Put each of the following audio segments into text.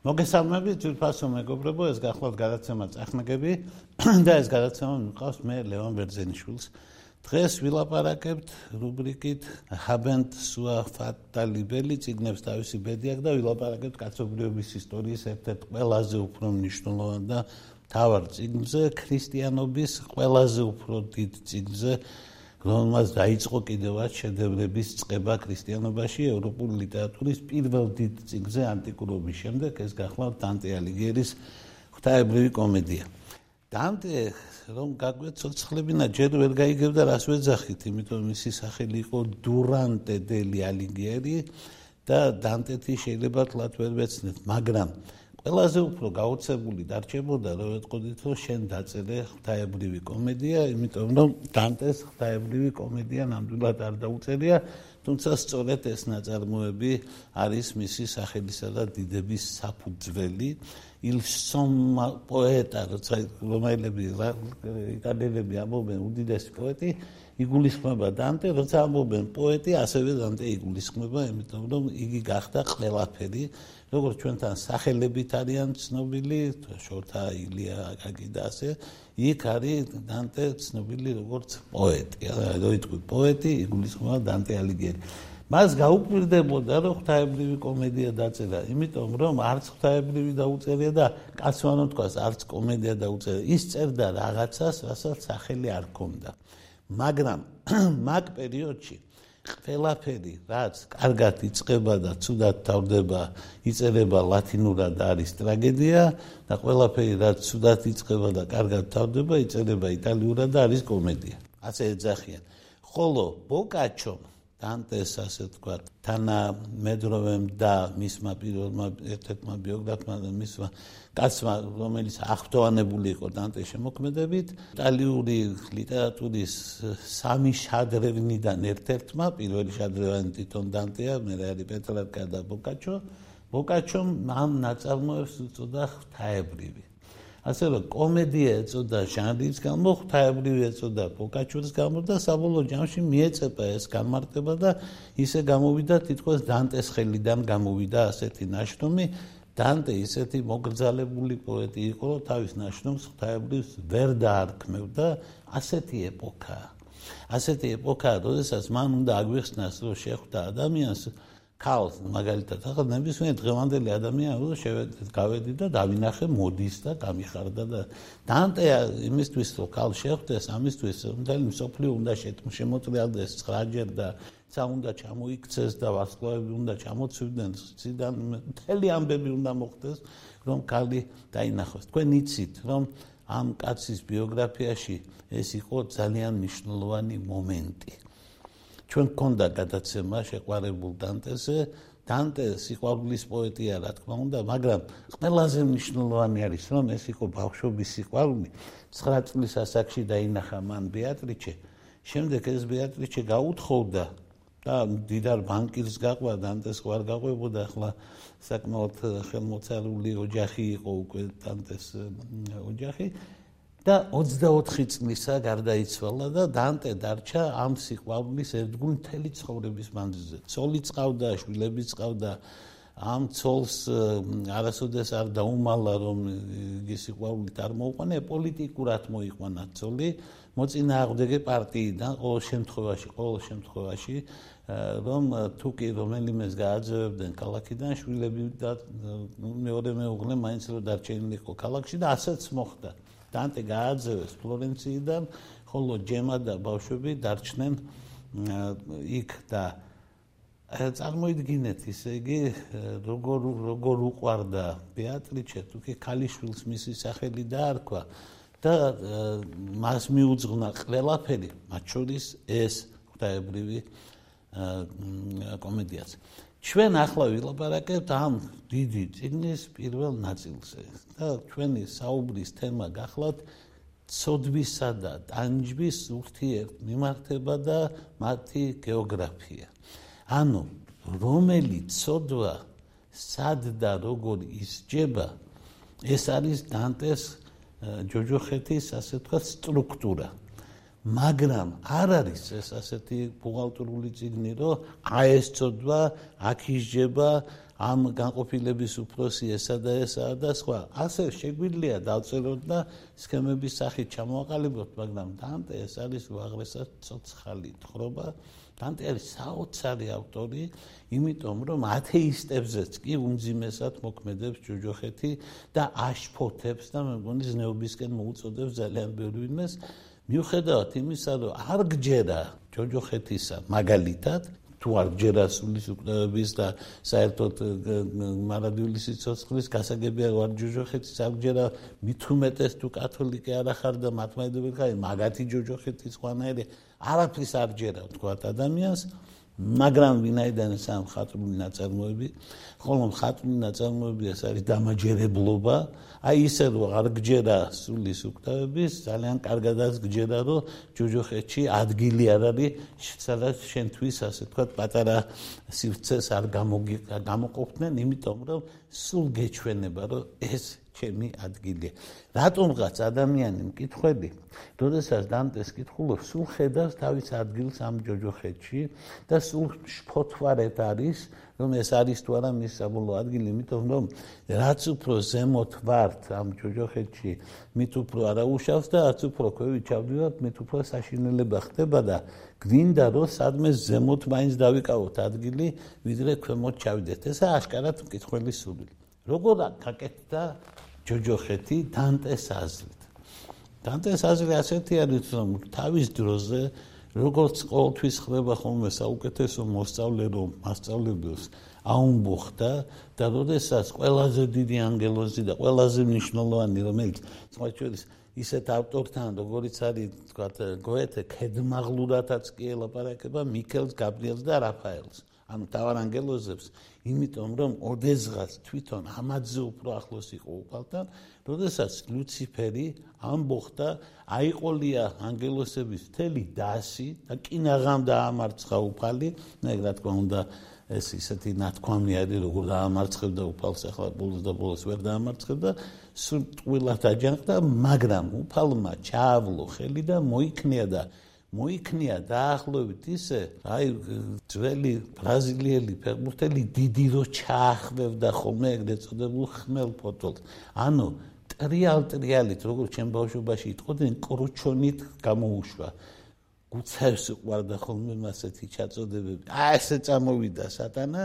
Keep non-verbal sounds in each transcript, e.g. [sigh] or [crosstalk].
მოგესალმებით ძვირფასო მეგობრებო, ეს გახლავთ გადაცემა წახნაგები [clears throat] და ეს გადაცემა მიყავს მე ლევან ბერძენიშვილს. დღეს ვილაპარაკებთ რუბრიკით Haven't sua fatalibeli ციგნებს თავისი ბედი აქვს და ვილაპარაკებთ კაცობრიობის ისტორიის ერთ-ერთ ყველაზე უფრო მნიშვნელოვან და თავარ ციგნზე, ქრისტიანობის ყველაზე უფრო დიდ ციგნზე, რომელმაც დაიწყო კიდევაც შედევრების წება ქრისტიანობაში ევროპული ლიტერატურის პირველ დიდ ციგზე ანტიკურობის შემდეგ ეს გახლავთ დანტე ალიგიერის ღვთაებრივი კომედია. დანტე რომ გაგვეთ ცოცხლებინა ჯერ ვერ გაიგებდა რას ვეძახით, იმიტომ მისი სახელი იყო დურანტე დელი ალიგიერი და დანტეთი შეიძლება თლათ ვერ ვეცნეთ, მაგრამ ყველაზე უფრო გაოცებული დარჩებოდა რომ ეთყოდით რომ შენ დაწერე ღთაებრივი კომედია, იმიტომ რომ დანტეს ღთაებრივი კომედია ნამდვილად არ დაუწერია, თუმცა სწორედ ეს ნაწარმოები არის მისი სახელისა და დიდების საფუძველი. il somma poeta, რომელები იტალიელები ამბობენ უდიდესი პოეტი, იგულისხმება დანტე, როცა ამბობენ პოეტი, ასევე დანტე იგულისხმება, იმიტომ რომ იგი გახდა ყველაფერი როგორც ჩვენთან სახელებით არიან ცნობილი შორთა ილია აკაკი და ასე იქ არის დანტე ცნობილი როგორც პოეტი რა იტყვი პოეტი იგულისხმება დანტე ალიგიერი. მას გაუკვირდებოდა რომ ღვთაებრივი კომედია დაწერა. იმიტომ რომ არც ღვთაებრივი დაუწერია და კაცმანო თქვას არც კომედია დაუწერია ის წერდა რაღაცას რასაც სახელი არ ჰქონდა. მაგრამ [coughs] მაგ პერიოდში ყველაფერი რაც კარგად იწება და ცუდად თავდება იწერება ლათინურად არის ტრაგედია და ყველაფერი რაც ცუდად იწება და კარგად თავდება იწერება იტალიურად და არის კომედია. ასე ეძახიან. ხოლო ბოკაჩომ დანტეს ასე თქვა. თანა მედროვემ და მისმა პირველმა ერთ-ერთმა ბიოგრაფმა და მისმა კაცმა რომელიც ახტოვანებული იყო დანტეს შემოქმედებით იტალიური ლიტერატურის სამი შადრევნიდან ერთ-ერთმა პირველი შადრევანი თვითონ დანტეა მე არის პეტრარკა და ბოკაჩო ბოკაჩომ ამ ნაწარმოებს უწოდა ღვთაებრივი ასე რომ კომედია ეწოდა ჟანრის გამო, ღვთაებრივი ეწოდა ბოკაჩურის გამო და საბოლოო ჯამში მიეწება ეს განმარტება და ისე გამოვიდა თითქოს დანტეს ხელიდან გამოვიდა ასეთი ნაშრომი. დანტე ისეთი მოგრძალებული პოეტი იყო, რომ თავის ნაშრომს ღვთაებრივს ვერ დაარქმევდა, ასეთი ეპოქა. ასეთი ეპოქა, როდესაც მან უნდა აგვიხსნას, რომ შეხვდა ადამიანს ქალს მაგალითად ახლა ნებისმიერ დღევანდელი ადამიანი უნდა შევედი გავედი და დავინახე მოდის და გამიხარდა და დანტე იმისთვის რომ ქალ შეხვდეს ამისთვის მთელი მსოფლიო უნდა შემოწიალდეს 9ჯერ და ცა უნდა ჩამოიქცეს და ვარსკვლავები უნდა ჩამოცვიდნენ ციდან მთელი ამბები უნდა მოხდეს რომ ქალი დაინახოს. თქვენ იცით რომ ამ კაცის ბიოგრაფიაში ეს იყო ძალიან მნიშვნელოვანი მომენტი ჩვენ გქონდა გადაცემა შეყვარებულ დანტესზე დანტე სიყვარულის პოეტია რა თქმა უნდა მაგრამ ყველაზე მნიშვნელოვანი არის რომ ეს იყო ბავშვობის სიყვარული. 9 წლის ასაკში დაინახა მან ბეატრიჩე. შემდეგ ეს ბეატრიჩე გაუთხოვდა და დიდარ ბანკირს გაყვა დანტეს ყوار გაყვებოდა ახლა საკმაოდ ხელმოცარული ოჯახი იყო უკვე დანტეს ოჯახი. და 24 წლისა გარდაიცვალა და დანტე დარჩა ამ სიყვარულის ერთგულ მთელი ცხოვრების მანძილზე. ცოლი წავდა, შვილები წავდა. ამ ცოლს არასოდეს არ დაუმალა რომ იგი სიყვარულით არ მოუყვანა, პოლიტიკურად მოიყვანა ცოლი, მოწინააღმდეგე პარტიიდან ყოველ შემთხვევაში, ყოველ შემთხვევაში რომ თუ კი რომელიმეს გააძევებდნენ ქალაქიდან შვილები და მეორე მეუღლე მაინც რომ დარჩენილი იყო ქალაქში და ასეც მოხდა. დანტე გააძევეს ფლორენციიდან, ხოლო ჯემა და ბავშვები დარჩნენ იქ და წარმოიდგინეთ ისე იგი როგორ როგორ უყვარდა ბეატრიჩე თუ კი ქალიშვილს მისი სახელი დაარქვა და მას მიუძღვნა ყველაფერი მათ შორის ეს ღვთაებრივი კომედიაც ჩვენ ახლა ვილაპარაკებთ ამ დიდი წიგნის პირველ ნაწილზე და ჩვენი საუბრის თემა გახლავთ ცოდვისა და ტანჯვის ურთიერთ მიმართება და მათი გეოგრაფია. ანუ რომელი ცოდვა სად და როგორ ისჯება ეს არის დანტეს ჯოჯოხეთის ასე ვთქვათ სტრუქტურა. მაგრამ არ არის ეს ასეთი ბუღალტრული ციგნი, რომ აი ეს ცოდვა აქ ისჯება ამ განყოფილების უფროსი ესა და ესა და სხვა. ასე შეგვიძლია დავწეროთ და სქემების სახით ჩამოაყალიბოთ, მაგრამ დანტე ეს არის უაღრესად ცოცხალი თხრობა. დანტე არის საოცარი ავტორი, იმიტომ რომ ათეისტებზეც კი უმძიმესად მოქმედებს ჯოჯოხეთი და აშფოთებს და მე მგონი ზნეობისკენ მოუწოდებს ძალიან ბევრი ვინმეს. მიუხედავად იმისა, რომ არ გჯერა ჯოჯოხეთისა მაგალითად, თუ არ ჯერა სულის უკნევების და საერთოდ მარადიული სიცოცხლის გასაგებია ვარ ჯოჯოხეთის არ ჯერა მithumetes თუ კათოლიკე არ ახარ და მათმედები ხარ მაგათი ჯოჯოხეთის ხვანაირი არაფრის არ ჯერა თქვა ადამიანს მაგრამ ვინაიდან სამ ხატრული ნაწარმოები ხოლო ხატრული ნაწარმოები ეს არის დამაჯერებლობა. აი ისე რომ არ გჯერა სულის უკტავების ძალიან კარგადაც გჯერა რომ ჯოჯოხეთში ადგილი არ არის სადაც შენთვის ასე თქვა პატარა სივრცეს არ გამოყოფდნენ იმიტომ რომ სულ გეჩვენება რომ ეს ჩემი ადგილია. რატომღაც ადამიანი მკითხვები, როდესაც დანტეს კითხულობს, სულ ხედავს თავის ადგილს ამ ჯოჯოხეთში და სულ შფოთვარეთ არის, რომ ეს არის თუ არა მის საბოლოო ადგილი, იმიტომ რომ რაც უფრო ზემოთ ვართ ამ ჯოჯოხეთში, მით უფრო არაუშავს და რაც უფრო ქვევით ჩავდივართ, მით უფრო საშინელება ხდება და გვინდა რომ სადმე ზემოთ მაინც დავიკავოთ ადგილი, ვიდრე ქვემოთ ჩავიდეთ. ესა აშკარად მკითხველი სული. როგორ გაკეთდა ჯოჯოხეთი დანტეს აზრით. დანტეს აზრი ასეთი არის, რომ თავის დროზე როგორც ყოველთვის ხდება ხოლმე საუკეთესო მოსწავლე რომ მასწავლებელს აუმბუხდა და როდესაც ყველაზე დიდი ანგელოზი და ყველაზე მნიშვნელოვანი რომელიც სწორედ ისეთ ავტორთან როგორიც არის თქვა გოეთე ქედმაღლურათაც კი ელაპარაკება მიქელს გაბრიელს და რაფაელს ანუ თავარანგელოზებს იმიტომ რომ ოდესღაც თვითონ ამაძე უფრო ახლოს იყო უფალთან, როდესაც ლუციფერი ამბოხდა აიყოლია ანგელოსების თელი დასი და კინაღამ დაამარცხა უფალი, ნუ რა თქმა უნდა ეს ისეთი ნათქვამი არის როგორ დაამარცხებდა უფალს ახლა ბოლოს და ბოლოს ვერ დაამარცხებდა. სულ ტყვილად აჯანყდა მაგრამ უფალმა ჩაავლო ხელი და მოიქნია და მოიქნია დაახლოებით ისე, აი ძველი ბრაზილიელი ფეხბურთელი დიდირო ჩაახვევდა ხოლმე ეგრეთ წოდებულ ხმელ ფოტოლს. ანუ ტრიალ ტრიალით, როგორც ჩემ ბავშვობაში იტყოდნენ, კრუჩონით გამოუშვა. გუცებს უყარდა ხოლმე მასეთი ჩაწოდებები. აი ესე წამოვიდა სატანა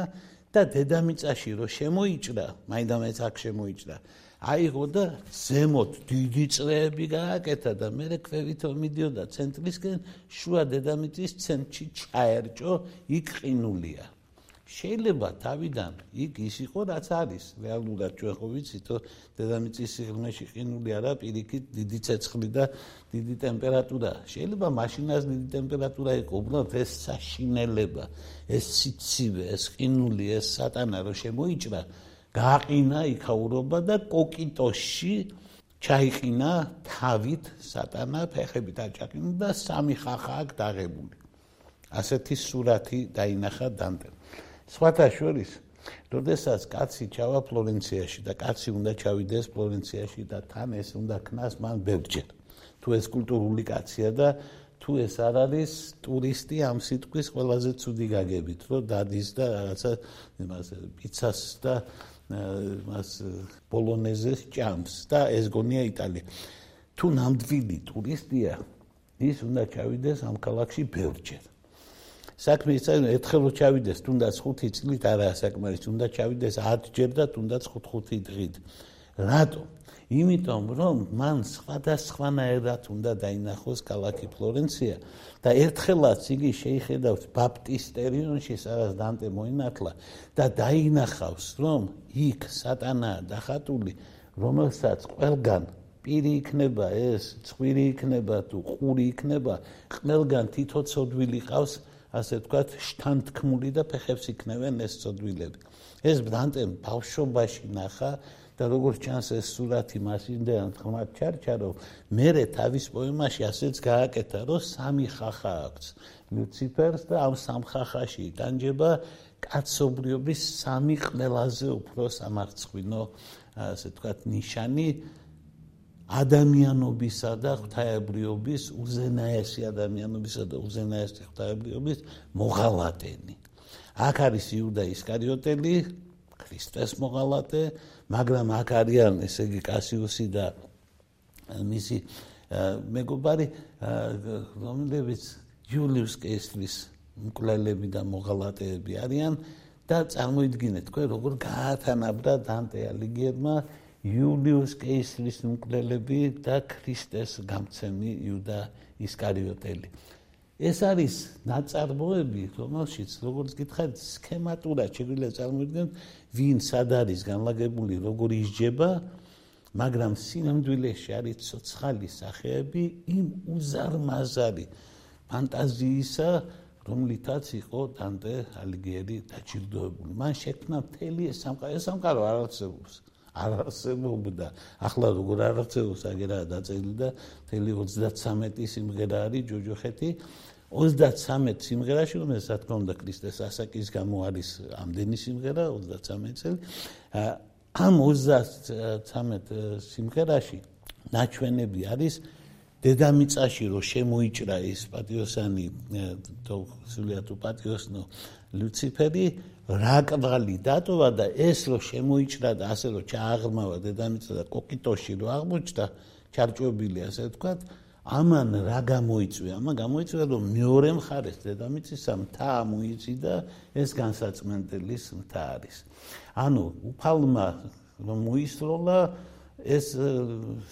და დედამიწაში რო შემოიჭრა, მაინდამაინც აქ შემოიჭრა. აიღო და ზემოთ დიდი წრეები გააკეთა და მე კვევითო მიდიოდა. ცენტრისკენ შუა დედამიწის ცენტრში ჩაერჭო იქ ყინულია. შეიძლება თავიდან იქ ის იყო რაც არის. რეალურად ჩვენ ხო ვიცით რომ დედამიწის სიღრმეში ყინული არა პირიქით დიდი ცეცხლი და დიდი ტემპერატურა. შეიძლება მაშინაც დიდი ტემპერატურა იყო უბრალოდ ეს საშინელება ეს სიცივე ეს ყინული ეს სატანა რო შემოიჭრა გააყინა იქაურობა და კოკიტოში ჩაიყინა თავით სატანა ფეხებით აჭაყინა და სამი ხახა აქ დაღებული. ასეთი სურათი დაინახა დანტემ. სხვათა შორის, როდესაც კაცი ჩავა ფლორენციაში და კაცი უნდა ჩავიდეს ფლორენციაში და თან ეს უნდა ქნას მან ბევრჯერ. თუ ეს კულტურული კაცია და თუ ეს არ არის ტურისტი ამ სიტყვის ყველაზე ცუდი გაგებით, რომ დადის და რაღაცა იმას პიცას და მას ბოლონეზეს ჭამს და ეს გონია იტალია. თუ ნამდვილი ტურისტია, ის უნდა ჩავიდეს ამ ქალაქში ბევრჯერ. საქმე ის არის, ერთხელ რო ჩავიდეს, თუნდაც 5 წლით არა საკმარისი, უნდა ჩავიდეს 10 ჯერ და თუნდაც 5-5 დღით. რატომ? იმიტომ რომ მან სხვადასხვანაირად უნდა დაინახოს ქალაქი ფლორენცია და ერთხელაც იგი შეიხედავს ბაპტისტერიონში სადაც დანტე მოინათლა და დაინახავს რომ იქ სატანაა დახატული რომელსაც ყველგან პირი იქნება ეს წვირი იქნება თუ ყური იქნება ყველგან თითო ცოდვილი ყავს ასე ვთქვათ, შთანთქმული და ფეხებს იქნევენ ეს წოდვილები. ეს დანტემ ბავშვობაში ნახა და როგორც ჩანს ეს სურათი მასინდან თქმად ჩარჩა რომ მე თავის პოემაში ასეც გააკეთა რომ სამი ხახა აქვს ლუციფერს და ამ სამ ხახაში განჯება კაცობრიობის სამი ყველაზე უფრო სამარცხვინო ასე ვთქვათ ნიშანი ადამიანობისა და ღვთაებრიობის უზენაესი ადამიანობისა და უზენაესი ღვთაებრიობის მოღალატენი. აქ არის იუდა ისკარიოტელი, ქრისტეს მოღალატე, მაგრამ აქ არიან ესე იგი კასიუსი და მისი მეგობარი, რომლებიც ჯულიუს კესლის მკვლელები და მოღალატეები არიან და წარმოიდგინეთ თქვენ როგორ გაათანაბრა დანტე ალიგიერმა იულიუს კეისრის მკვლელები და ქრისტეს გამცემი იუდა ისკარიოტელი. ეს არის ნაწარმოები, რომელშიც როგორც გითხარით, სქემატურად შეგვიძლია წარმოიდგინოთ, ვინ სად არის განლაგებული, როგორ ისჯება, მაგრამ სინამდვილეში არის ცოცხალი სახეები იმ უზარმაზარი ფანტაზიისა, რომლითაც იყო დანტე ალიგიერი დაჭირდოებული. მან შექმნა მთელი ეს სამყარო, სამყარო არ არსებობს. არ არსებობდა. ახლა როგორ არ არსებობს, აგერა დაწერილი და მთელი 33 სიმღერა არის ჯოჯოხეთი. 33 სიმღერაში, რომელსაც რა თქმა უნდა ქრისტეს ასაკის გამო არის ამდენი სიმღერა 33 წელი. ამ 33 სიმღერაში ნაჩვენები არის დედამიწაში რო შემოიჭრა ეს პატიოსანი თო სულიათუ პატიოსნო ლუციფერი რა კვალი დატოვა და ეს რო შემოიჭრა და ასე რო ჩააღრმავა დედამიწა და კოკიტოში რო აღმოჩნდა ჩარჭობილი ასე ვთქვათ ამან რა გამოიწვია? ამან გამოიწვია რომ მეორე მხარეს დედამიწისა მთა მოიწიდა ეს განსაცმენდელის მთა არის. ანუ უფალმა რომ მოისროლა ეს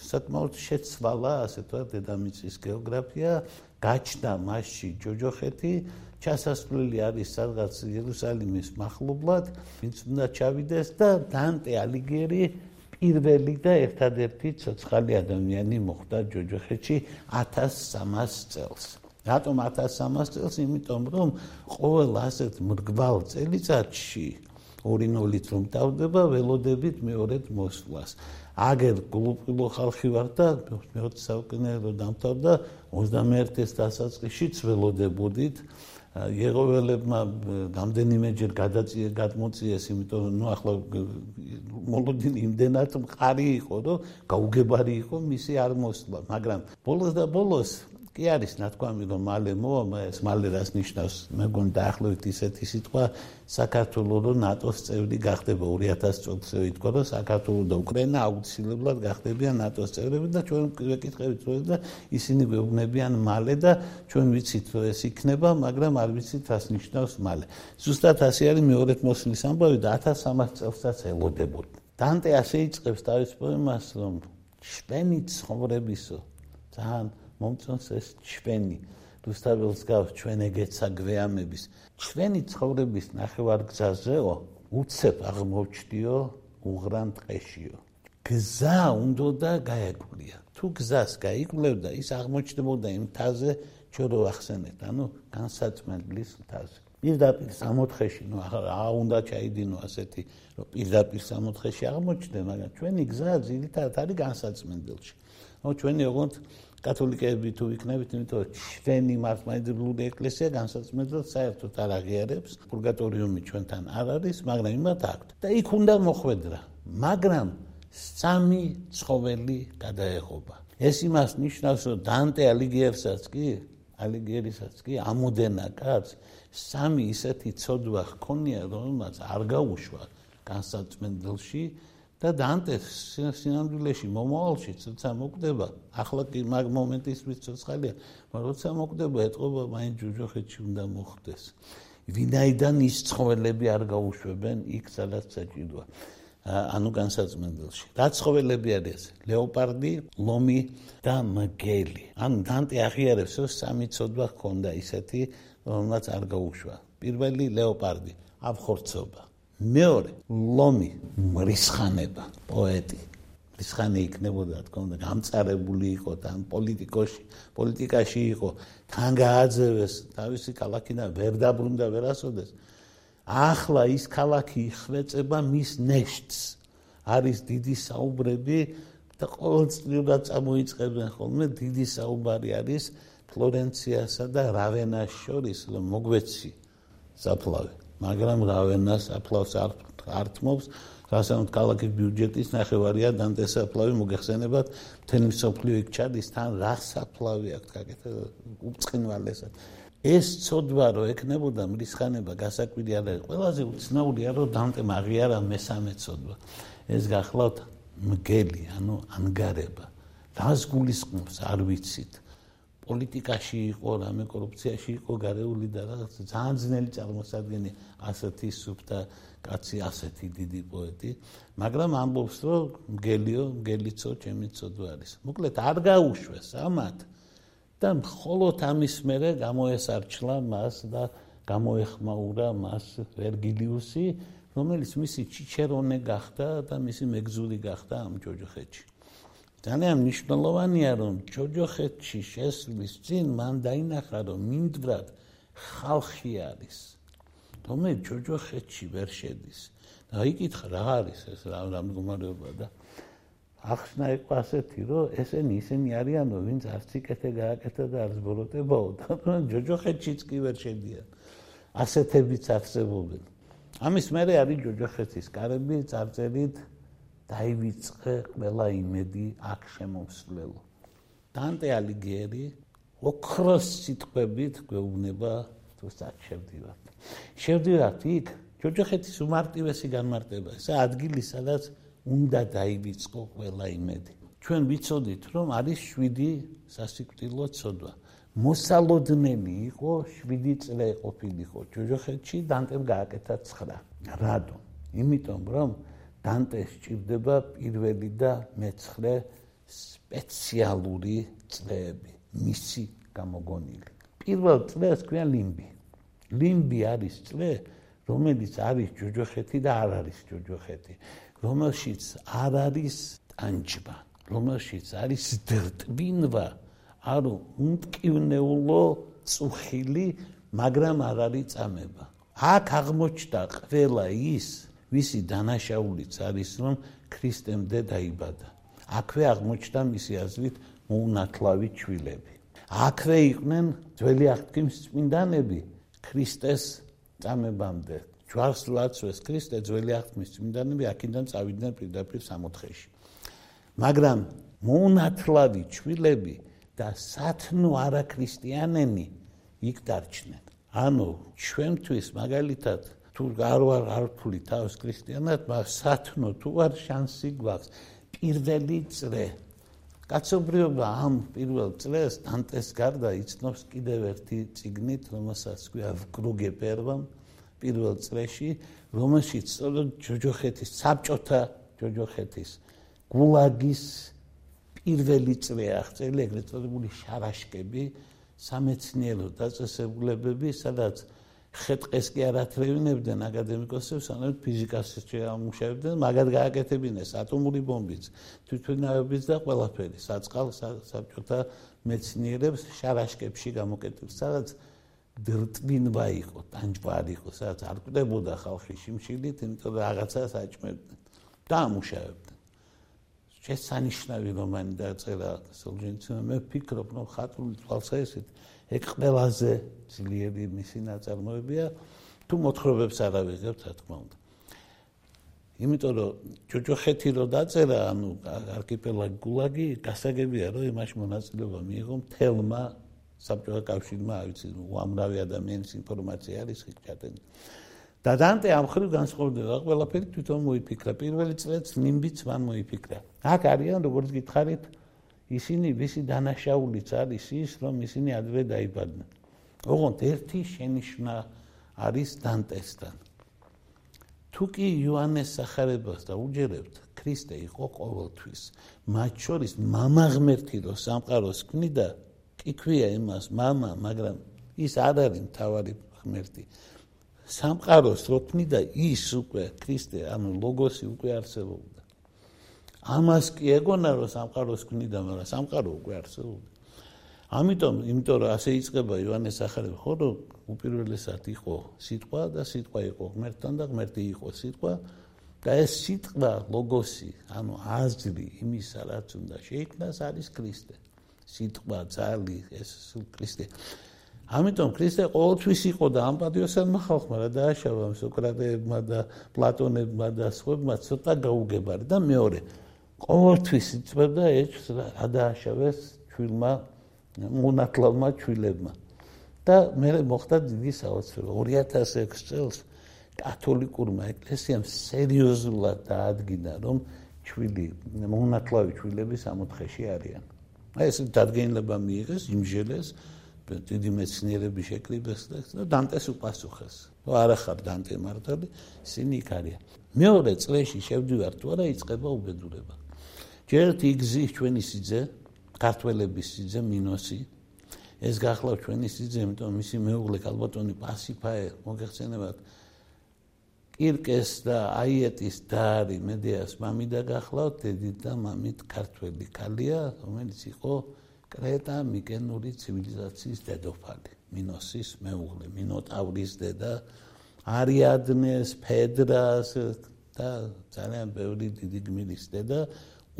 საკმაოდ შეცვალა ასე ვთქვათ დედამიწის გეოგრაფია გაჩნდა მასში ჯოჯოხეთი ჩასასვლელი არის სადღაც იერუსალიმის מחლობლად, ვინც უნდა ჩავიდეს და დანტე ალიგიერი პირველი და ერთადერთი ცოცხალი ადამიანი მოხდა ჯოჯოხეთში 1300 წელს. რატომ 1300 წელს? იმიტომ რომ ყოველ ასეთ მრგვალ წელიწადში ორი ნოლით რომ დავდება ველოდებით მეორედ მოსვლას. აგერ გულუყილო ხალხი ვარ და მეოთხე საუკუნეო დამთავრდა 21-ის დასაწყისშიც ველოდებოდით. ეღოველებმა რამდენიმეჯერ გადაწიე გადმოწიეს, იმიტომ რომ ნუ ახლა მოლოდინი იმდენად მყარი იყო, რომ გაუგებარი იყო მისი არ მოსვლა, მაგრამ ბოლოს და ბოლოს კი არის ნათქვამი რომ მალე მოვა ეს მალე რას ნიშნავს? მე მგონი დაახლოებით ისეთი სიტყვა საქართველოს და ნატოს წევრი გახდება 2000 წელს ითქვა რომ საქართველოს და უკრაინა აუცილებლად გახდებიან ნატოს წევრები და ჩვენ ვეკითხებით რომ და ისინი გვეუბნებიან მალე და ჩვენ ვიცით რომ ეს იქნება მაგრამ არ ვიცით რას ნიშნავს მალე. ზუსტად ასე არის მეორეთ მოსლის ამბავი და 1300 წელსაც ელოდებოდა. დანტე ასე იწყებს თავის პოემას რომ შპენი ცხოვრებისო ძალიან მომწონს ეს ჩვენი რუსთაველს გავს ჩვენ ეგეცა გვეამების ჩვენი ცხოვრების ნახევარგზაზეო უცებ აღმოჩდიო უღრან ტყეშიო. გზა უნდა და გაეკვლია თუ გზას გაიკვლებდა ის აღმოჩნდებოდა იმ თაზე ჩვენ რო ახსენეთ ანუ განსაცმელის თაზე პირდაპირ სამოთხეში ნუ აა უნდა ჩაიდინო ასეთი რომ პირდაპირ სამოთხეში აღმოჩნდე მაგრამ ჩვენი გზა ძირითადად არის განსაცმენელში ნუ ჩვენი ოღონდ კათოლიკეები თუ იქნებით, იმიტომ რომ ჩვენი მართლმადიდებლური ეკლესია განსაცმელად საერთოდ არ აღიარებს პურგატორიუმი ჩვენთან არ არის, მაგრამ იმათ აქვს. და იქ უნდა მოხვედრა, მაგრამ სამი ცხოველი გადაეღობა. ეს იმას ნიშნავს, რომ დანტე ალიგიერსაც კი, ალიგიერისაც კი ამოდენა კაც სამი ისეთი ცოდვა ჰქონია, რომელმაც არ გაუშვა განსაცმელში და დანტეს სინამდვილეში მომავალში ცოტა მოკვდება ახლა კი მაგ მომენტისთვის ცოცხალია მაგრამ როცა მოკვდება ეთყობა მაინც ჯუჯოხეთში უნდა მოხდეს. ვინაიდან ის ცხოველები არ გაუშვებენ იქ სადაც საჭიროა. ანუ განსაცმენდელში. რა ცხოველები არის ლეოპარდი ლომი და მგელი. ან დანტე აღიარებს რომ სამი ცოდვა ჰქონდა ისეთი რომელსაც არ გაუშვა. პირველი ლეოპარდი აფხორცობა მეორე ლომი მრისხანება პოეტი. რისხანი იქნებოდა თქო უნდა გამწარებული იყო თან პოლიტიკოში პოლიტიკაში იყო თან გააძევეს თავისი ქალაქიდან ვერ დაბრუნდა ვერასოდეს ახლა ის ქალაქი ხვეწება მის ნეშტს. არის დიდი საუბრები და ყოველწლიურად წამოიწებენ ხოლმე დიდი საუბარი არის ფლორენციასა და რავენას შორის მოგვეცი საფლავი მაგრამ რავენას აფლავს არ ართმობს რასაც ქალაქის ბიუჯეტის ნახევარია დანტეს საფლავი მოგეხსენებათ. მთელი მსოფლიო იქ ჩადის თან რა საფლავი აქვს გაკეთე უწყინვალესად ეს ცოდვა რო ეკნებოდა მრისხანება გასაკვირი არ არის. ყველაზე უცნაურია რომ დანტე მაგიარა მესამე ცოდვა. ეს გახლავთ მგელი ანუ ანგარება. რას გულისხმობს არ ვიცით პოლიტიკაში იყო, რამე კორუფციაში იყო გარეული და რაღაც ძალიან ძნელი წარმოსადგენი ასეთი სუფთა კაცი, ასეთი დიდი პოეტი, მაგრამ ამბობს, რომ მგელიო, მგელიცო, ჩემი ცოდვა არის. მოკლედ არ გაუშვეს ამათ და მხოლოდ ამის მერე გამოესარჩლა მას და გამოეხმაურა მას ვერგილიუსი, რომელიც მისი ჩიჩერონე გახდა და მისი მეგზური გახდა ამ ჯოჯოხეთში. ძალიან მნიშვნელოვანია რომ ჯოჯოხეთში შესვლის წინ მან დაინახა რომ მინდვრად ხალხი არის. რომელიც ჯოჯოხეთში ვერ შედის. და იკითხა რა არის ეს რა მდგომარეობა და ახსნა იყო ასეთი რომ ესენი ისინი არიანო ვინც არც იკეთე გააკეთა და არც ბოროტებაო და [laughs] ჯოჯოხეთშიც კი ვერ შედიან. ასეთებიც არსებობენ. ამის მერე არის ჯოჯოხეთის კარები წარწერით დაივიწყე ყველა იმედი აქ შემოსვლელო. დანტე ალიგიერი ოქროს სიტყვებით გვეუბნება თუ საჩერდივად. შევდივართ იქ ჯოჯოხეთის უმარტივესი განმარტება. ეს ადგილი სადაც უნდა დაივიწყო ყველა იმედი. ჩვენ ვიცოდით რომ არის 7 სასიკვდილო ცოდვა. მოსალოდნელი იყო 7 წლე ყოფილიყო ჯოჯოხეთში დანტემ გააკეთა 9. რატომ? იმიტომ რომ დანტეს ჭირდება პირველი და მეცხრე სპეციალური წლები მისი გამოგონილი. პირველ წლს ქვია ლიმბი. ლიმბი არის წლე, რომელიც არის ჯოჯოხეთი და არ არის ჯოჯოხეთი, რომელშიც არ არის ტანჯვა, რომელშიც არის დრტბინვა, არო უმტკივნეულო წუხილი, მაგრამ არ არის წამება. აქ აღმოჩნდა ყველა ის ვისი დანაშაულიც არის რომ ქრისტემდე დაიბადა. აქვე აღმოჩნდა მისი აზრით მოუნათლავი ჩვილები. აქვე იყვნენ ძველი აღთქმის წმინდანები ქრისტეს წამებამდე. ჯვარს როაცვეს ქრისტე ძველი აღთქმის წმინდანები აქედან წავიდნენ პირდაპირ სამოთხეში. მაგრამ მოუნათლავი ჩვილები და სათნო არაქრისტიანენი იქ დარჩნენ. ანუ ჩვენთვის მაგალითად თუ არ ვარ არფული თავს ქრისტიანად, მაგრამ სათნო თუ არ შანსი გვაქვს პირველი წრე. კაცობრიობა ამ პირველ წრეს დანტეს გარდა იცნობს კიდევ ერთი ციგნით, რომელსაც ქვია კრუგე პერვამ პირველ წრეში, რომელშიც სწორედ ჯოჯოხეთის საბჭოთა ჯოჯოხეთის გულაგის პირველი წრე აღწერილი ეგრეთ წოდებული შარაშკები, სამეცნიერო დაწესებულებები, სადაც ხეთყეს კი არ ათრევინებდნენ აკადემიკოსებს, ანუ ფიზიკას შეამუშავებდნენ, მაგად გააკეთებინეს ატომური ბომბიც, თვითმფრინავებიც და ყველაფერი, საწყალ საბჭოთა მეცნიერებს შარაშკებში გამოკეთებს, სადაც დრტბინვა იყო, ტანჯვარი იყო, სადაც არ კვდებოდა ხალხი შიმშილით, იმიტომ რომ რაღაცას აჭმევდნენ და ამუშავებდნენ. შესანიშნავი რომანი დაწერა სოლჟენიცინმა, მე ვფიქრობ, რომ ხატრული თვალსაჩინო ეგ ყველაზე ძლიერი მისი ნაწარმოებია. თუ მოთხრობებს არ ავიღებთ რა თქმა უნდა. იმიტომ რომ ჯოჯოხეთი რო დაწერა ანუ არქიპელაგი გულაგი გასაგებია რომ იმაში მონაწილეობა მიიღო თელმა საბჭოთა კავშირმა არ ვიცი უამრავი ადამიანის ინფორმაცია არის იქ ჩატენილი და დანტე ამ ხრივ განსხვავდება ყველაფერი თვითონ მოიფიქრა. პირველი წლიც ნიმბიც მან მოიფიქრა. აქ არიან როგორც გითხარით ისინი ვისი დანაშაულიც არის ის რომ ისინი ადრე დაიბადნენ. ოღონდ ერთი შენიშვნა არის დანტესთან. თუ კი იოანეს სახარებას დაუჯერებთ, ქრისტე იყო ყოველთვის. მათ შორის мама ღმერთი რო სამყაროს ქმნიდა, კი ქვია იმას мама, მაგრამ ის არ არის მთავარი ღმერთი. სამყაროს რო ქმნიდა ის უკვე ქრისტე, ანუ ლოგოსი უკვე არსებობდა. ამას კი ეგონა რომ სამყაროს ქმნიდა, მაგრამ სამყარო უკვე არსებობდა. ამიტომ, იმიტომ რომ ასე იწყება იოანეს სახარება, ხო რომ უპირველესად იყო სიტყვა და სიტყვა იყო ღმერთთან და ღმერთი იყო სიტყვა და ეს სიტყვა ლოგოსი, ანუ აზრი იმისა, რაც უნდა შეიქმნას, არის ქრისტე. სიტყვა, ძალი, ეს ქრისტე. ამიტომ ქრისტე ყოველთვის იყო და ამ პატიოსანმა ხალხმა რა დააშავა სოკრატეებმა და პლატონებმა და სხვებმა ცოტა გაუგებარი და მეორე ყოველთვის იწვევდა ეჭს რა დააშავეს ჩვილმა მონათლავმა ჩვილებმა და მე მოხდა დიდი საოცრება 2006 წელს კათოლიკურმა ეკლესიამ სერიოზულად დაადგინა რომ ჩვილი მონათლავი ჩვილები სამოთხეში არიან აი ეს დადგენილება მიიღეს იმჟელეს დიდი მეცნიერები შეკრიბეს და დანტეს უპასუხეს. ნუ არა ხარ დანტე მართალი, ისინი იქ არიან. მეორე წლებში შევდივარ თუ არა იწება უბედურება. ჯერთ იგზის ჩვენი სიძე, ქართველების სიძე მინოსი. ეს გახლავთ ჩვენი სიძე, იმიტომ მისი მეუღლე კალბატონი პასიფაე მოგეხსენებათ. კირკეს და აიეტის დაარი მედეას მამიდა გახლავთ, დედი და მამით ქართველი კალია, რომელიც იყო კრეტა მიკენური ცივილიზაციის დედოფალი, მინოსის მეუღლე, მინოტავრის დედა, არიადნეს, ფედრას და ძალიან ბევრი დიდი გმირის დედა,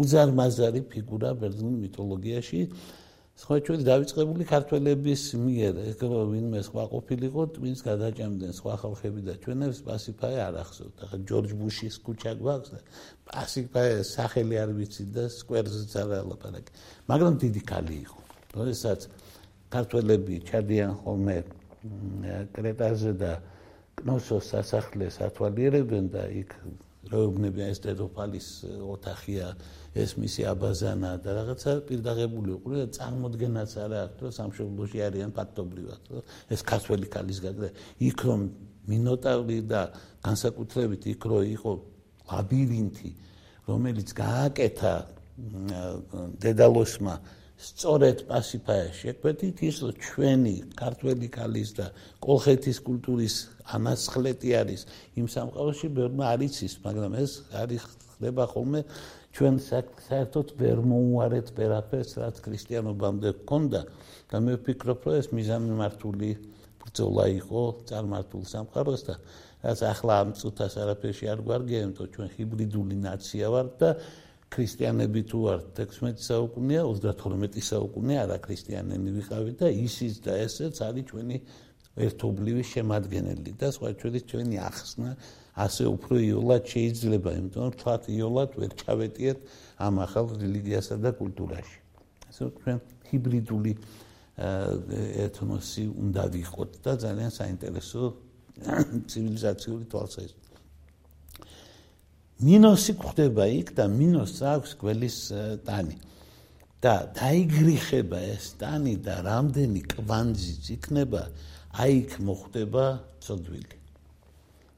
უზარმაზარი ფიგურა ბერძნულ მითოლოგიაში. სხვა ჩვენ დავიწყებული ქართველების მიერ ეგ რომ ვინმე სხვა ყოფილიყო twins გადაჭამდნენ სხვა ხალხები და ჩვენებს პასიფაე არ ახსოვთ. ახლა ჯორჯ ბუშის ქუჩა გვაქვს და პასიფაე სახელი არ ვიცი და სკვერზეც არ ალაპარაკი მაგრამ დიდი კალი იყო. როდესაც ქართველები ჩადიან ხოლმე კრეტაზე და კნოსოს სასახლეს ათვალიერებენ და იქ როუბნები ეს დედოფალის ოთახია ეს მისი აბაზანა და რაღაცა პირდაღებული უყურე და წარმოდგენაც არა აქვს რომ სამშობლოში არიან ფაქტობრივად ეს ქართველი ქალის გაგდა იქ რომ მინოტავრი და განსაკუთრებით იქ რო იყო ლაბირინთი რომელიც გააკეთა დედალოსმა სწორედ პასიფაა შეკვეთით ის ჩვენი ქართველი ქალის და კოლხეთის კულტურის ანაცვლეტი არის იმ სამყაროში ბევრმა არ იცის მაგრამ ეს არის ხდება ხოლმე ჩვენ საერთოდ ვერ მოუარეთ ვერაფერს რაც ქრისტიანობამდე გქონდა და მე ვფიქრობ რომ ეს მიზანმიმართული ბრძოლა იყო წარმართულ სამყაროს და რაც ახლა ამ წუთას არაფერში არ გვარგია იმიტომ ჩვენ ჰიბრიდული ნაცია ვართ და ქრისტიანები თუ ვართ 16 საუკუნეა 32 საუკუნე არა ქრისტიანები ვიყავით და ისიც და ესეც არის ჩვენი ერთობლივი შემადგენელი და სხვა ჩვენი ჩვენი ახსნა ასე უფრო იოლად შეიძლება, იმიტომ რომ თქვათ იოლად ვერ ჩავეტიეთ ამ ახალ რელიგიასა და კულტურაში. ასე ჩვენ ჰიბრიდული ეთნოსი უნდა ვიყოთ და ძალიან საინტერესო [coughs] ცივილიზაციური თვალსაზრისით. მინოსი გვხდება იქ და მინოს აქვს გველის ტანი. და დაიგრიხება ეს ტანი და რამდენი კვანძიც იქნება, აი იქ მოხდება ცოდვილი.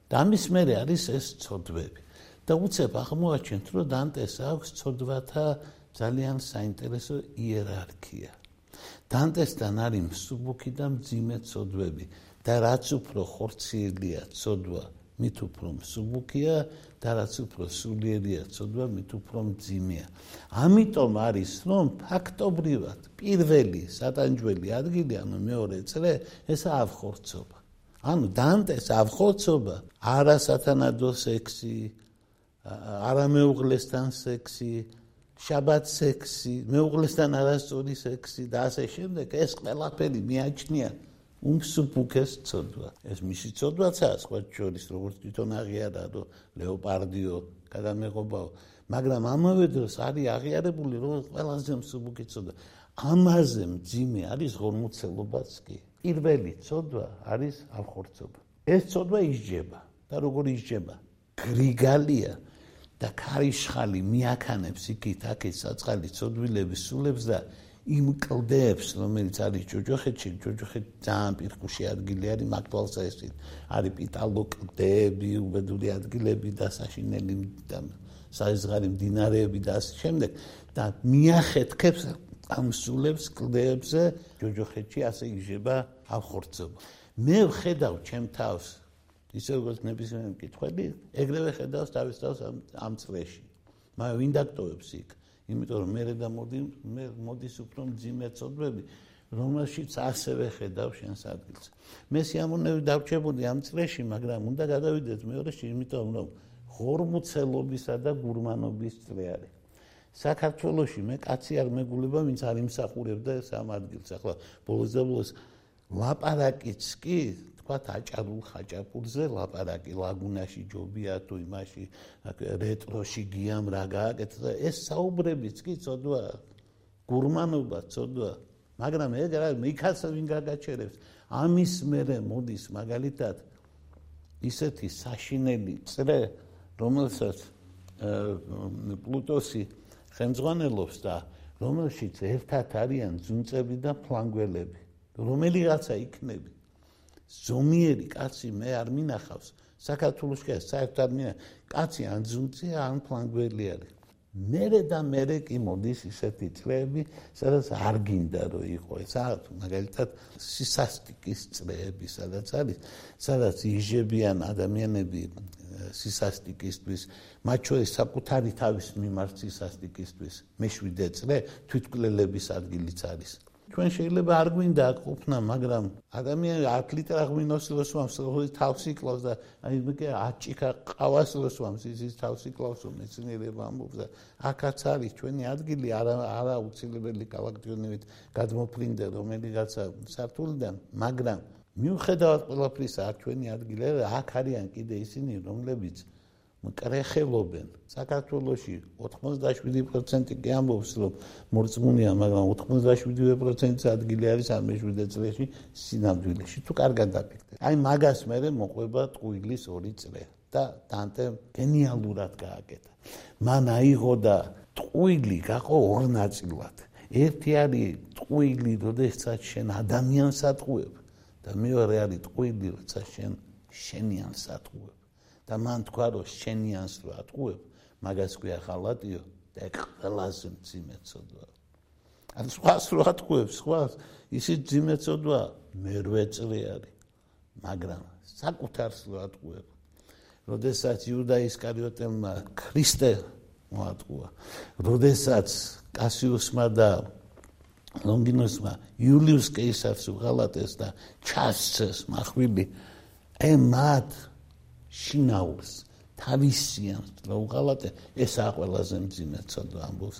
და ამის მერე არის ეს ცოდვები. და უცებ აღმოაჩენთ, რომ დანტეს აქვს ცოდვათა ძალიან საინტერესო იერარქია. დანტესთან არის მსუბუქი და მძიმე ცოდვები და რაც უფრო ხორციელია ცოდვა, მით უფრო მსუბუქია და რაც უფრო სულიერია ცოდვა, მით უფრო მძიმეა. ამიტომ არის, რომ ფაქტობრივად პირველი სატანჯველი ადგილი, ანუ მეორე წრე, ესა ავხორცობა. ანუ დანტეს ავხოცობა არა სათანადო სექსი არა მეუღლესთან სექსი შაბათ სექსი მეუღლესთან არასწორი სექსი და ასე შემდეგ ეს ყველაფერი მიაჩნია უმსუბუქეს ცოდვა ეს მისი ცოდვაცაა სხვა შორის როგორც თვითონ აღიარა რომ ლეოპარდიო გადამეღობაო მაგრამ ამავე დროს არის აღიარებული რომ ყველაზე მსუბუქი ცოდვა ამაზე მძიმე არის ღორმოცელობაც კი პირველი ცოდვა არის ახორცობა. ეს ცოდვა ისჯება და როგორ ისჯება? გრიგალია და ქარიშხალი მიაქანებს იქით აქეთ საწყალი ცოდვილების სულებს და იმ კლდეებს, რომელიც არის ჯოჯოხეთში, ჯოჯოხეთი ძალიან პირხუში ადგილი არის მაგდალსა ესეთ. არის პიტალო კლდეები, უბედური ადგილები და საშინელი და საიზღარი მდინარეები და ასე შემდეგ და მიახეთქებს ამ სულებს კლდეებზე ჯოჯოხეთში ასე იგება ახორცობა. მე ვხედავ ჩემ თავს ისე როგორც ნებისმიერ მკითხველი, ეგრევე ხედავს თავის თავს ამ წლებში. მაგრამ ვინ დაკტოვებს იქ იმიტომ რომ მე და მოდი მე მოდის უფრო მძიმე წოდები რომელშიც ასევე ხედავ შენს ადგილს მე სიამოვნებით დავრჩებოდი ამ წრეში მაგრამ უნდა გადავიდეთ მეორეში იმიტომ რომ ღორმუცელობისა და გურმანობის წრე არის. საქართველოში მე კაცი არ მეგულება ვინც არ იმსახურებდა ეს ამ ადგილს. ახლა ბოლოს და ბოლოს ლაპარაკიც კი თქვათ აჭარულ ხაჭაპურზე ლაპარაკი ლაგუნაში ჯობია თუ იმაში რეტროში გიამ რა გააკეთა ეს საუბრებიც კი წოდვა გურმანობა წოდვა მაგრამ ეგ რა მიქაც ვინ გაგაჩერებს? ამის მერე მოდის მაგალითად ისეთი საშინელი წრე რომელსაც პლუტოსი ხელმძღვანელობს და რომელშიც ერთად არიან ძუნწები და ფლანგველები რომელიღაცა იქნები ზომიერი კაცი მე არ მინახავს. საქართველოს კი საერთოდ მინა კაცი ან ძუნწია ან ფლანგველი არის. მერე და მერე კი მოდის ისეთი წლები, სადაც არ გინდა რომ იყო. ეს მაგალითად სისასტიკის წლები, სადაც არის, სადაც იჟებიან ადამიანები სისასტიკისთვის, მათ შორის საკუთარი თავის მიმართ სისასტიკისთვის, მეშვიდე წლე თვითკვლელების ადგილიც არის. ჩვენ შეიძლება არ გვინდა ყოფნა, მაგრამ ადამიანი 10 ლიტր აღვინოს ლოსვამს, ხოლმე თავს იკლავს და აი მე აჭიკა ყავას ლოსვამს, ის თავს იკლავს, მეცნიერება ამბობს და აქაც არის ჩვენი ადგილი არა არა უცილებელი კალაქტიონივით გადმოფრინდა რომელიღაცა საფთულიდან, მაგრამ მიუხედავად ყველაფრისა, აქ ჩვენი ადგილი აქ არიან კიდე ისინი, რომლებიც მკრეხელობენ. საქართველოში 87% კი ამბობს რომ მორწმუნეა მაგრამ 87%-ს ადგილი არის ამ მეშვიდე წლებში სინამდვილეში. თუ კარგად დაფიქრდეთ აი მაგას მე მოყვება ტყუილის ორი წლე და დანტე გენიალურად გააკეთა. მან აიღო და ტყუილი გაყო ორ ნაწილად. ერთი არის ტყუილი როდესაც შენ ადამიანს ატყუებ და მეორე არის ტყუილი როცა შენ შენიანს ატყუებ და მან თქვა რომ შენიანს რო ატყუებ მაგას ქვია ხალატიო და ეგ ყველაზე მძიმე ცოდვა. ან სხვას რო ატყუებ სხვას ისიც მძიმე ცოდვა? მერვე წლი არის მაგრამ საკუთარს რო ატყუებ. როდესაც იუდა ისკარიოტელმა ქრისტე მოატყუა როდესაც კასიუსმა და ლონგინოსმა იულიუს კეისარს უღალატეს და ჩასცეს מחვილი ე მათ შინაურს თავისიანს რა უღალატე ესაა ყველაზე მძიმე ცოდვა ამბობს.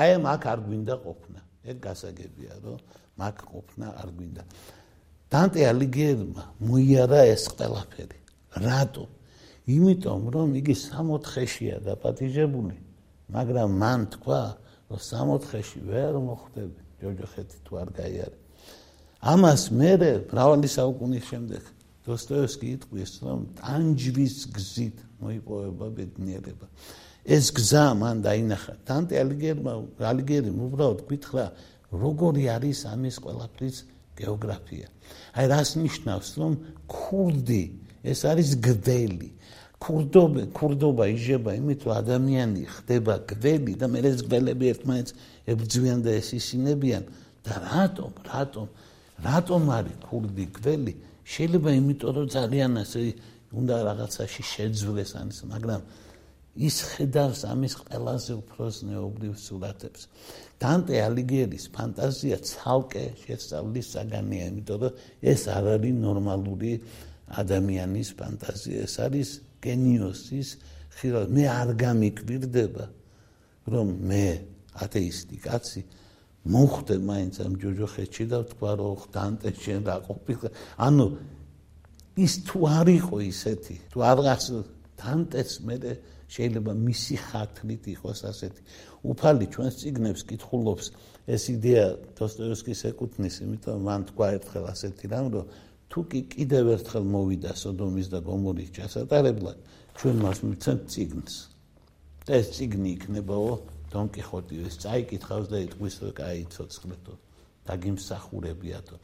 აი მაგ არ გვინდა ყოფნა. ეგ გასაგებია რომ მაგ ყოფნა არ გვინდა. დანტე ალიგიერმა მოიარა ეს ყველაფერი. რატო? იმიტომ რომ იგი 64-შია დაპატიჟებული. მაგრამ მან თქვა რომ 64-ში ვერ მოხვდები. ჯოჯოხეთი თუ არ გაიარე. ამას მე მრავალი საუკუნის შემდეგ დოსტოევსკი იტყვის, რომ ტანჯვის გზით მოიპოვება ბედნიერება. ეს გზა მან დაინახა. დანტე ალიგერმა, ალიგერი უბრალოდ გითხრა, როგორი არის ამის ყველაფრის გეოგრაფია. აი რას ნიშნავს, რომ ქურდი ეს არის გდელი. ქურდობა, ქურდობა იჟება იმით, რომ ადამიანი ხდება გდელი და მე ეს გდელები ერთმანეთს ებრძვიან და ესისინებიან და რატომ, რატომ, რატომ არის ქურდი გდელი? შეიძლება იმიტომ რომ ძალიან ასე უნდა რაღაცაში შეძვლეს ამის მაგრამ ის ხედავს ამის ყველაზე უფრო ზნეობრივ სურათებს. დანტე ალიგიერის ფანტაზია ცალკე შესწავლის საგანია იმიტომ რომ ეს არ არის ნორმალური ადამიანის ფანტაზია ეს არის გენიოსის ხილვა. მე არ გამიკვირდება რომ მე ათეისტი კაცი მოხდე მაინც ამ ჯოჯოხეთში და თქვა რომ დანტე შენ რა ყოფილი ანუ ის თუ არ იყო ისეთი თუ აღას დანტეს მე შეიძლება მისი ხათლით იყოს ასეთი. უფალი ჩვენს ციგნებს კითხულობს ეს იდეა დოსტოევსკის ეკუთვნის იმიტომ მან თქვა ერთხელ ასეთი რამ რომ თუ კი კიდევ ერთხელ მოვიდა სოდომის და გომორის ჩასატარებლად ჩვენ მას მიცემთ ციგნს და ეს ციგნი იქნებაო დონ კიხოტი ეს წაიკითხავს და იტყვის რომ კაი ცოცხლეთო დაგიმსახურებიათო.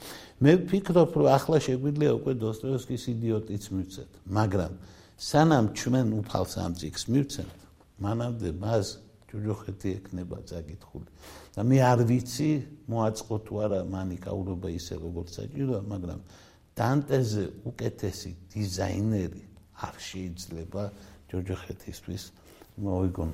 მე ვფიქრობ რომ ახლა შეგვიძლია უკვე დოსტოევსკის იდიოტიც მივცეთ მაგრამ სანამ ჩვენ უფალს ამ ციკს მივცემთ მანამდე მას ჯუჯოხეთი ეკნება წაკითხული. და მე არ ვიცი მოაწყო თუ არა მანი კაურობა ისე როგორც საჭიროა მაგრამ დანტეზე უკეთესი დიზაინერი არ შეიძლება ჯუჯოხეთისთვის მოიგონ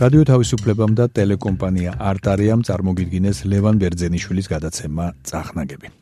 რადიო თავისუფლებამ და ტელეკომპანია არტარიამ წარმოგიდგინეს ლევან ბერძენიშვილის გადაცემა. წახნაგები